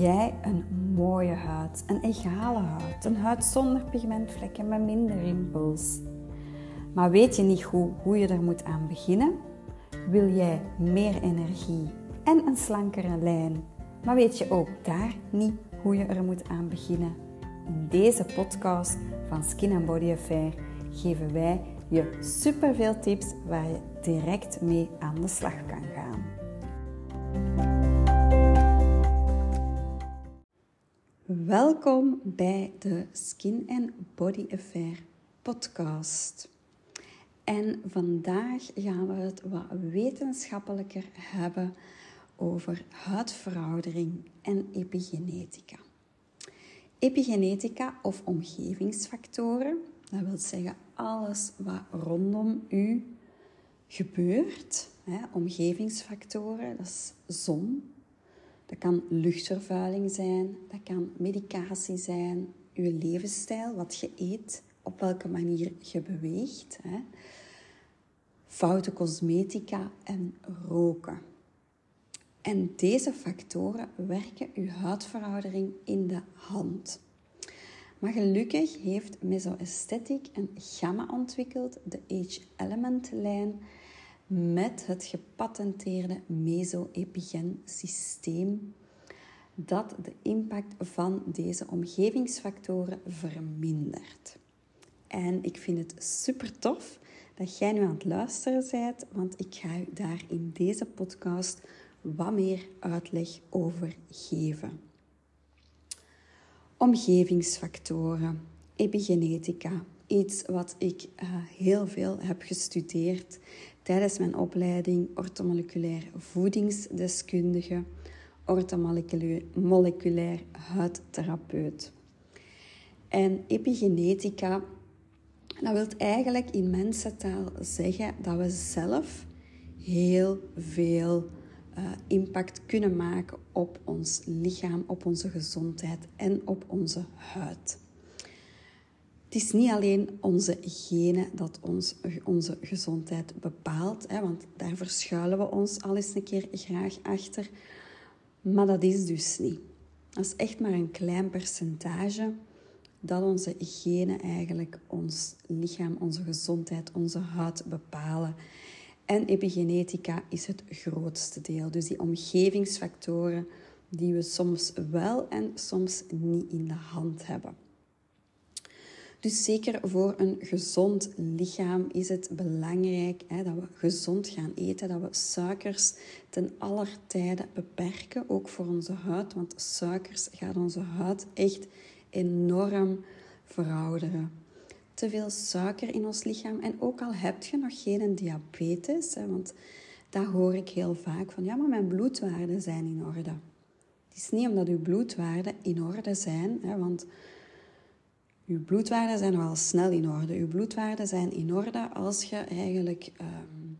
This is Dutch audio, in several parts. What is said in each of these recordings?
jij een mooie huid, een egale huid, een huid zonder pigmentvlekken met minder rimpels. Maar weet je niet hoe, hoe je er moet aan beginnen? Wil jij meer energie en een slankere lijn, maar weet je ook daar niet hoe je er moet aan beginnen? In deze podcast van Skin and Body Affair geven wij je superveel tips waar je direct mee aan de slag kan gaan. Welkom bij de Skin and Body Affair podcast. En vandaag gaan we het wat wetenschappelijker hebben over huidveroudering en epigenetica. Epigenetica of omgevingsfactoren, dat wil zeggen alles wat rondom u gebeurt. Omgevingsfactoren, dat is zon, dat kan luchtvervuiling zijn, dat kan medicatie zijn, uw levensstijl, wat je eet, op welke manier je beweegt, hè. foute cosmetica en roken. En deze factoren werken uw huidveroudering in de hand. Maar gelukkig heeft Mesoesthetic een gamma ontwikkeld, de H-element-lijn, met het gepatenteerde meso-epigen systeem dat de impact van deze omgevingsfactoren vermindert. En ik vind het super tof dat jij nu aan het luisteren bent, want ik ga u daar in deze podcast wat meer uitleg over geven. Omgevingsfactoren, epigenetica, iets wat ik uh, heel veel heb gestudeerd tijdens mijn opleiding ortomoleculair voedingsdeskundige, ortomoleculair huidtherapeut. En epigenetica, dat wil eigenlijk in mensentaal zeggen dat we zelf heel veel uh, impact kunnen maken op ons lichaam, op onze gezondheid en op onze huid. Het is niet alleen onze genen dat ons, onze gezondheid bepaalt, hè, want daar verschuilen we ons al eens een keer graag achter. Maar dat is dus niet. Dat is echt maar een klein percentage dat onze genen eigenlijk ons lichaam, onze gezondheid, onze huid bepalen. En epigenetica is het grootste deel. Dus die omgevingsfactoren die we soms wel en soms niet in de hand hebben. Dus zeker voor een gezond lichaam is het belangrijk hè, dat we gezond gaan eten, dat we suikers ten aller tijde beperken, ook voor onze huid, want suikers gaan onze huid echt enorm verouderen. Te veel suiker in ons lichaam en ook al heb je nog geen diabetes, hè, want daar hoor ik heel vaak van, ja, maar mijn bloedwaarden zijn in orde. Het is niet omdat uw bloedwaarden in orde zijn, hè, want uw bloedwaarden zijn nogal snel in orde. Uw bloedwaarden zijn in orde als je eigenlijk um,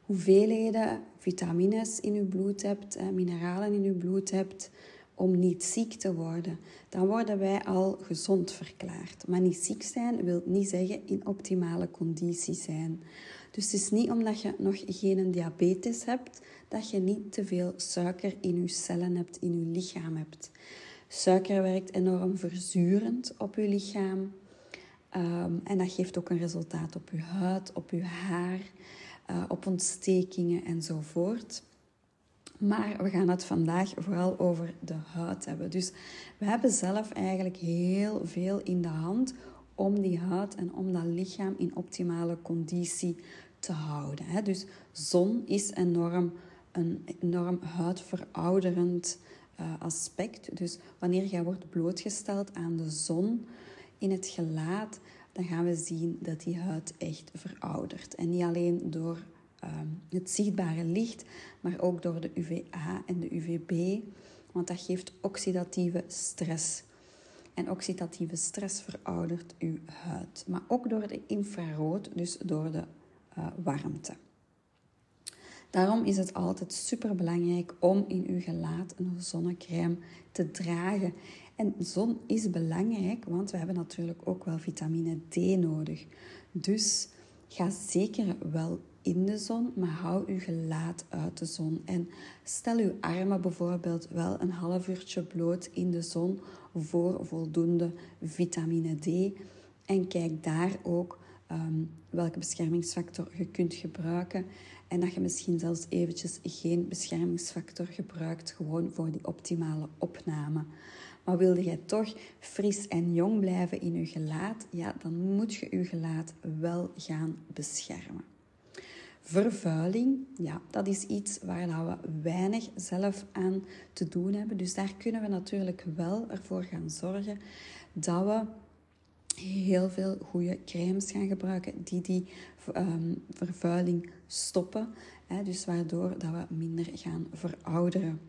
hoeveelheden vitamines in uw bloed hebt, eh, mineralen in uw bloed hebt, om niet ziek te worden. Dan worden wij al gezond verklaard. Maar niet ziek zijn wil niet zeggen in optimale conditie zijn. Dus het is niet omdat je nog geen diabetes hebt, dat je niet te veel suiker in je cellen hebt, in je lichaam hebt. Suiker werkt enorm verzurend op je lichaam. Ehm, en dat geeft ook een resultaat op je huid, op je haar, uh, op ontstekingen enzovoort. Maar we gaan het vandaag vooral over de huid hebben. Dus we hebben zelf eigenlijk heel veel in de hand om die huid en om dat lichaam in optimale conditie te houden. Dus zon is enorm, een enorm huidverouderend aspect. Dus wanneer jij wordt blootgesteld aan de zon in het gelaat, dan gaan we zien dat die huid echt veroudert. En niet alleen door ehm, het zichtbare licht, maar ook door de UVA en de UVB, want dat geeft oxidatieve stress. En oxidatieve stress veroudert uw huid. Maar ook door de infrarood, dus door de uh, warmte. Daarom is het altijd super belangrijk om in uw gelaat een zonnecrème te dragen. En zon is belangrijk, want we hebben natuurlijk ook wel vitamine D nodig. Dus ga zeker wel in de zon, maar hou uw gelaat uit de zon. En stel uw armen bijvoorbeeld wel een half uurtje bloot in de zon voor voldoende vitamine D. En kijk daar ook ehm, welke beschermingsfactor je kunt gebruiken. En dat je misschien zelfs eventjes geen beschermingsfactor gebruikt, gewoon voor die optimale opname. Maar wilde jij toch fris en jong blijven in je gelaat, ja, dan moet je je gelaat wel gaan beschermen. Vervuiling, ja, dat is iets waar we weinig zelf aan te doen hebben. Dus daar kunnen we natuurlijk wel ervoor gaan zorgen dat we heel veel goede crèmes gaan gebruiken die die um, vervuiling stoppen. Hè, dus waardoor dat we minder gaan verouderen.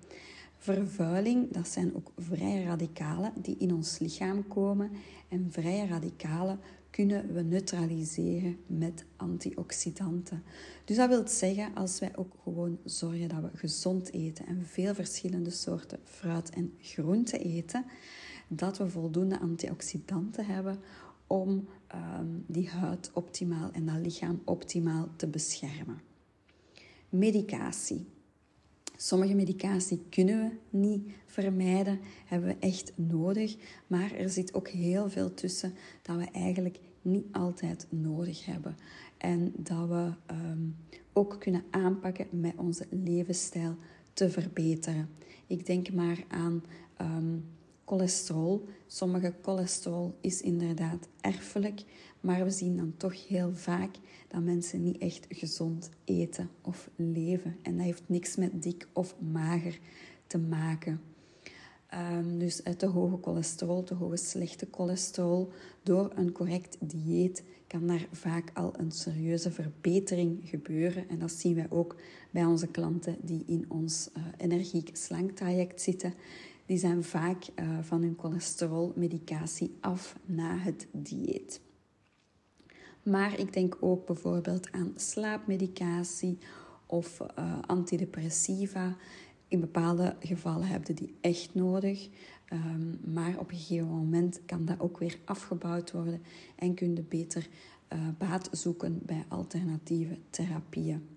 Vervuiling, dat zijn ook vrije radicalen die in ons lichaam komen. En vrije radicalen kunnen we neutraliseren met antioxidanten. Dus dat wil zeggen, als wij ook gewoon zorgen dat we gezond eten en veel verschillende soorten fruit en groenten eten, dat we voldoende antioxidanten hebben om ehm, die huid optimaal en dat lichaam optimaal te beschermen. Medicatie. Sommige medicatie kunnen we niet vermijden, hebben we echt nodig. Maar er zit ook heel veel tussen dat we eigenlijk niet altijd nodig hebben. En dat we ehm, ook kunnen aanpakken met onze levensstijl te verbeteren. Ik denk maar aan um, cholesterol. Sommige cholesterol is inderdaad erfelijk, maar we zien dan toch heel vaak dat mensen niet echt gezond eten of leven. En dat heeft niks met dik of mager te maken. Um, dus te hoge cholesterol, te hoge slechte cholesterol, door een correct dieet kan daar vaak al een serieuze verbetering gebeuren. En dat zien wij ook bij onze klanten die in ons uh, energiek slank traject zitten. Die zijn vaak uh, van hun cholesterolmedicatie af na het dieet. Maar ik denk ook bijvoorbeeld aan slaapmedicatie of uh, antidepressiva. In bepaalde gevallen heb je die echt nodig. Um, maar op een gegeven moment kan dat ook weer afgebouwd worden en kun je beter uh, baat zoeken bij alternatieve therapieën.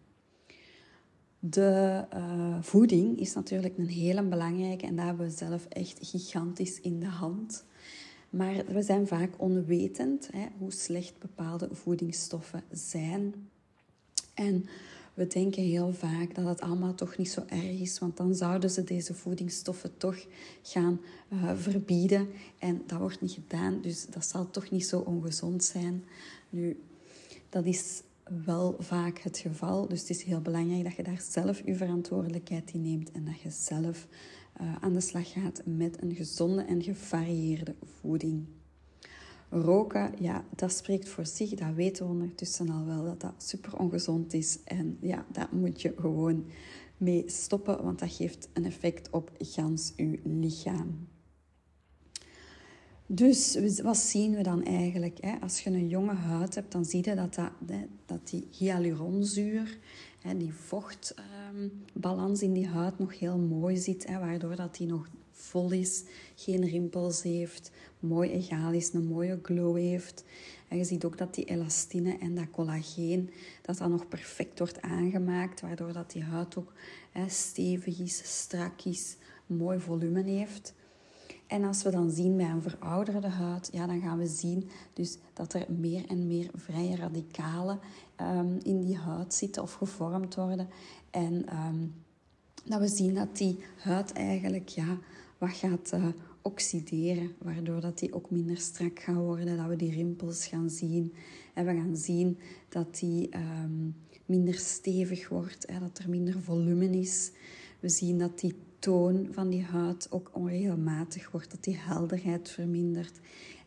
De uh, voeding is natuurlijk een hele belangrijke en daar hebben we zelf echt gigantisch in de hand. Maar we zijn vaak onwetend hè, hoe slecht bepaalde voedingsstoffen zijn. En we denken heel vaak dat het allemaal toch niet zo erg is, want dan zouden ze deze voedingsstoffen toch gaan uh, verbieden. En dat wordt niet gedaan, dus dat zal toch niet zo ongezond zijn. Nu, dat is wel vaak het geval, dus het is heel belangrijk dat je daar zelf je verantwoordelijkheid in neemt en dat je zelf uh, aan de slag gaat met een gezonde en gevarieerde voeding. Roken, ja, dat spreekt voor zich. Dat weten we ondertussen al wel, dat dat super ongezond is. En ja, daar moet je gewoon mee stoppen, want dat geeft een effect op gans je lichaam. Dus wat zien we dan eigenlijk? Hè? Als je een jonge huid hebt, dan zie je dat, dat, die hyaluronzuur, die vochtbalans in die huid nog heel mooi zit, waardoor dat die nog vol is, geen rimpels heeft, mooi egaal is, een mooie glow heeft. En je ziet ook dat die elastine en dat collageen, dat dat nog perfect wordt aangemaakt, waardoor dat die huid ook hè, stevig is, strak is, mooi volume heeft. En als we dan zien bij een verouderde huid, ja, dan gaan we zien dus dat er meer en meer vrije radicalen um, in die huid zitten of gevormd worden. En um, dat we zien dat die huid eigenlijk ja, wat gaat uh, oxideren, waardoor dat die ook minder strak gaat worden, dat we die rimpels gaan zien. En we gaan zien dat die um, minder stevig wordt, hè, dat er minder volume is. We zien dat die toon van die huid ook onregelmatig wordt, dat die helderheid vermindert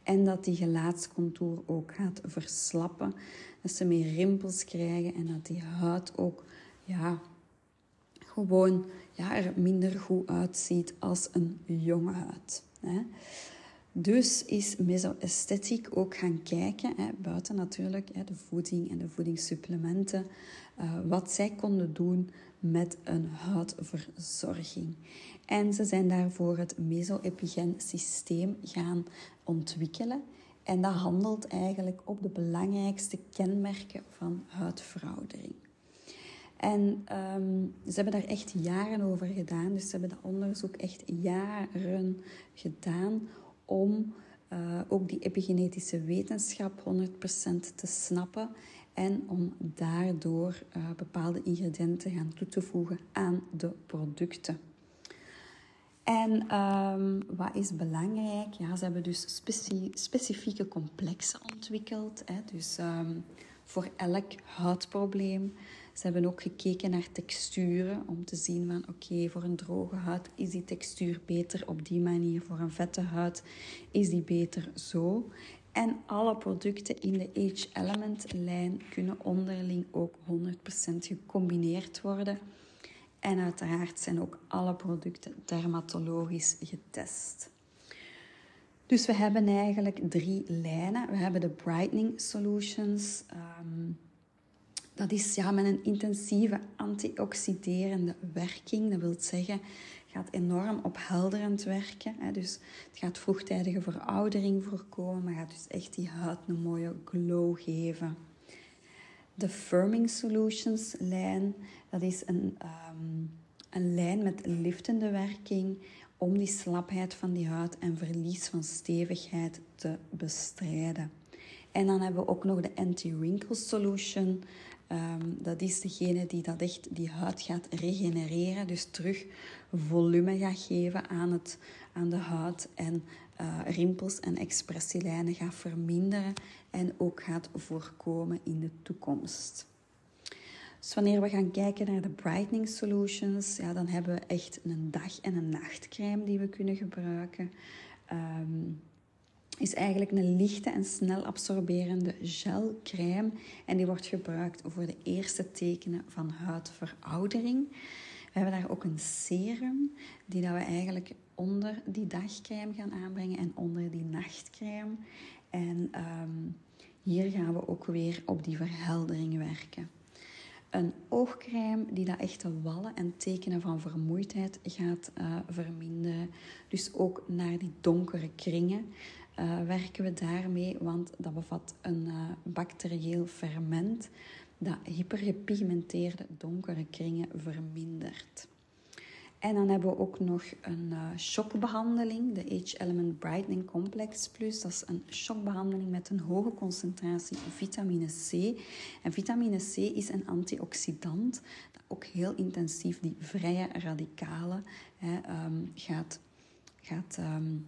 en dat die gelaatscontour ook gaat verslappen. Dat ze meer rimpels krijgen en dat die huid ook ja, gewoon ja, er minder goed uitziet als een jonge huid. Hè. Dus is meso-esthetiek ook gaan kijken, hè, buiten natuurlijk hè, de voeding en de voedingssupplementen, uh, wat zij konden doen met een huidverzorging. En ze zijn daarvoor het meso-epigen systeem gaan ontwikkelen. En dat handelt eigenlijk op de belangrijkste kenmerken van huidveroudering. En ehm, ze hebben daar echt jaren over gedaan. Dus ze hebben dat onderzoek echt jaren gedaan om uh, ook die epigenetische wetenschap 100% te snappen en om daardoor uh, bepaalde ingrediënten gaan toe te voegen aan de producten. En um, wat is belangrijk? Ja, ze hebben dus specifieke complexen ontwikkeld. Hè, dus um, voor elk huidprobleem. Ze hebben ook gekeken naar texturen om te zien van oké, voor een droge huid is die textuur beter op die manier, voor een vette huid is die beter zo. En alle producten in de Age Element lijn kunnen onderling ook 100% gecombineerd worden. En uiteraard zijn ook alle producten dermatologisch getest. Dus we hebben eigenlijk drie lijnen. We hebben de Brightening Solutions. Um, dat is ja, met een intensieve antioxiderende werking. Dat wil zeggen, gaat enorm ophelderend werken. Hè. Dus het gaat vroegtijdige veroudering voorkomen, maar gaat dus echt die huid een mooie glow geven. De Firming Solutions lijn, dat is een, um, een lijn met liftende werking om die slapheid van die huid en verlies van stevigheid te bestrijden. En dan hebben we ook nog de Anti-Wrinkle Solution. Um, dat is degene die dat echt die huid gaat regenereren, dus terug volume gaat geven aan, het, aan de huid en uh, rimpels en expressielijnen gaat verminderen en ook gaat voorkomen in de toekomst. Dus wanneer we gaan kijken naar de brightening solutions, ja, dan hebben we echt een dag- en een nachtcrème die we kunnen gebruiken. Um, is eigenlijk een lichte en snel absorberende gelcrème. En die wordt gebruikt voor de eerste tekenen van huidveroudering. We hebben daar ook een serum die dat we eigenlijk onder die dagcrème gaan aanbrengen en onder die nachtcrème. En um, hier gaan we ook weer op die verheldering werken. Een oogcrème die dat echte wallen en tekenen van vermoeidheid gaat uh, verminderen. Dus ook naar die donkere kringen uh, werken we daarmee, want dat bevat een uh, bacterieel ferment dat hypergepigmenteerde donkere kringen vermindert. En dan hebben we ook nog een uh, shockbehandeling, de H-Element Brightening Complex Plus. Dat is een shockbehandeling met een hoge concentratie vitamine C. En vitamine C is een antioxidant dat ook heel intensief die vrije radicalen hè, um, gaat, gaat um,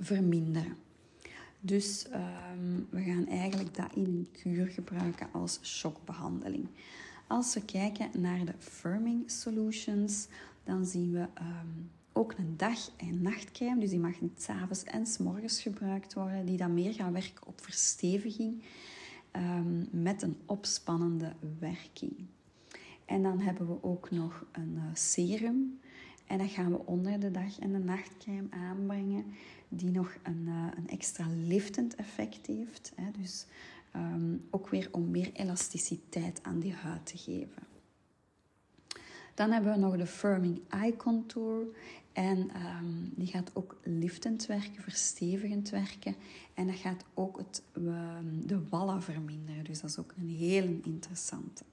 verminderen. Dus um, we gaan eigenlijk dat in een kuur gebruiken als shockbehandeling. Als we kijken naar de firming solutions, dan zien we um, ook een dag- en nachtcrème. Dus die mag s'avonds en s'morgens gebruikt worden. Die dan meer gaan werken op versteviging um, met een opspannende werking. En dan hebben we ook nog een uh, serum. En dat gaan we onder de dag- en de nachtcrème aanbrengen die nog een, uh, een extra liftend effect heeft. Hè, dus um, ook weer om meer elasticiteit aan die huid te geven. Dan hebben we nog de Firming Eye Contour. En um, die gaat ook liftend werken, verstevigend werken. En dat gaat ook het, um, de wallen verminderen. Dus dat is ook een heel interessante.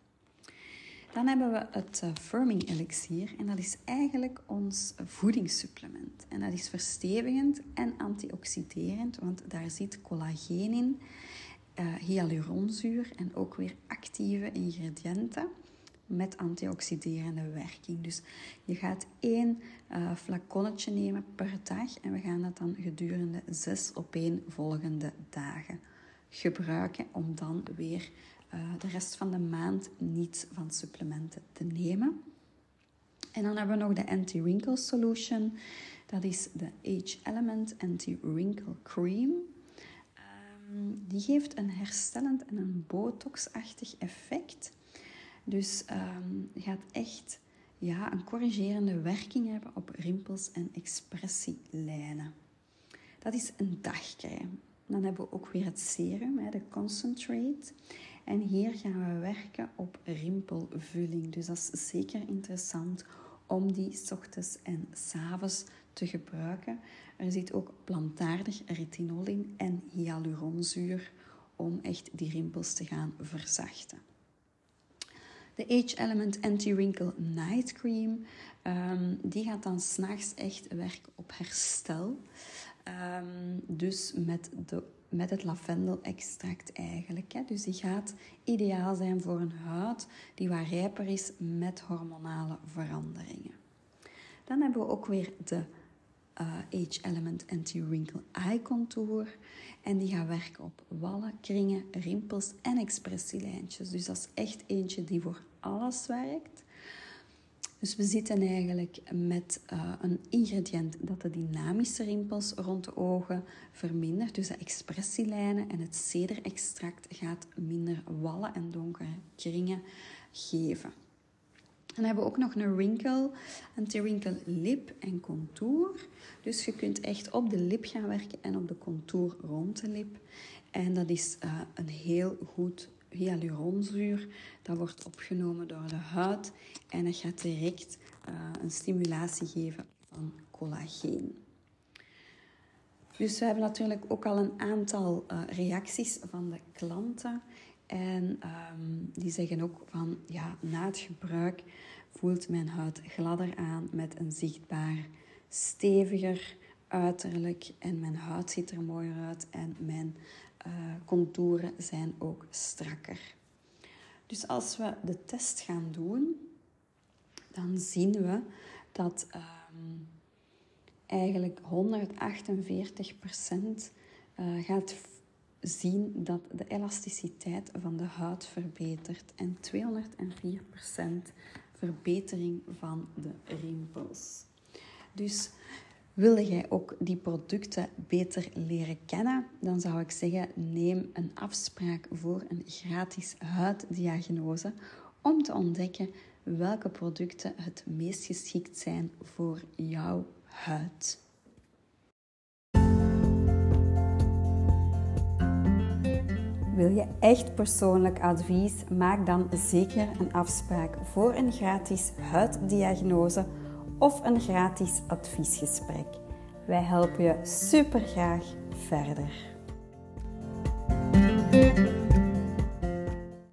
Dan hebben we het Firming Elixir en dat is eigenlijk ons voedingssupplement. En dat is verstevigend en antioxiderend, want daar zit collageen in, uh, hyaluronzuur en ook weer actieve ingrediënten met antioxiderende werking. Dus je gaat één uh, flaconnetje nemen per dag en we gaan dat dan gedurende zes opeenvolgende dagen gebruiken om dan weer uh, de rest van de maand niet van supplementen te nemen. En dan hebben we nog de Anti-Wrinkle Solution. Dat is de Age Element Anti-Wrinkle Cream. Um, die geeft een herstellend en een botoxachtig effect. Dus um, gaat echt ja, een corrigerende werking hebben op rimpels en expressielijnen. Dat is een dagcrème. Dan hebben we ook weer het serum, de concentrate. En hier gaan we werken op rimpelvulling. Dus dat is zeker interessant om die ochtends en avonds te gebruiken. Er zit ook plantaardig retinol in en hyaluronzuur om echt die rimpels te gaan verzachten. De Age Element Anti-Wrinkle Night Cream, um, die gaat dan s'nachts echt werken op herstel. Um, dus met, de, met het lavendelextract eigenlijk. Hè. Dus die gaat ideaal zijn voor een huid die wat rijper is met hormonale veranderingen. Dan hebben we ook weer de uh, Age Element Anti-Wrinkle Eye Contour. En die gaat werken op wallen, kringen, rimpels en expressielijntjes. Dus dat is echt eentje die voor alles werkt. Dus we zitten eigenlijk met uh, een ingrediënt dat de dynamische rimpels rond de ogen vermindert. Dus de expressielijnen en het cederextract gaat minder wallen en donkere kringen geven. Dan hebben we ook nog een wrinkle, anti-wrinkle lip en contour. Dus je kunt echt op de lip gaan werken en op de contour rond de lip. En dat is uh, een heel goed hyaluronzuur. Dat wordt opgenomen door de huid en dat gaat direct uh, een stimulatie geven van collageen. Dus we hebben natuurlijk ook al een aantal uh, reacties van de klanten. En um, die zeggen ook van ja, na het gebruik voelt mijn huid gladder aan met een zichtbaar steviger uiterlijk. En mijn huid ziet er mooier uit en mijn uh, contouren zijn ook strakker. Dus als we de test gaan doen, dan zien we dat um, eigenlijk 148% uh, gaat zien dat de elasticiteit van de huid verbetert en 204% verbetering van de rimpels. Dus wil jij ook die producten beter leren kennen, dan zou ik zeggen: neem een afspraak voor een gratis huiddiagnose om te ontdekken welke producten het meest geschikt zijn voor jouw huid. Wil je echt persoonlijk advies? Maak dan zeker een afspraak voor een gratis huiddiagnose of een gratis adviesgesprek. Wij helpen je super graag verder.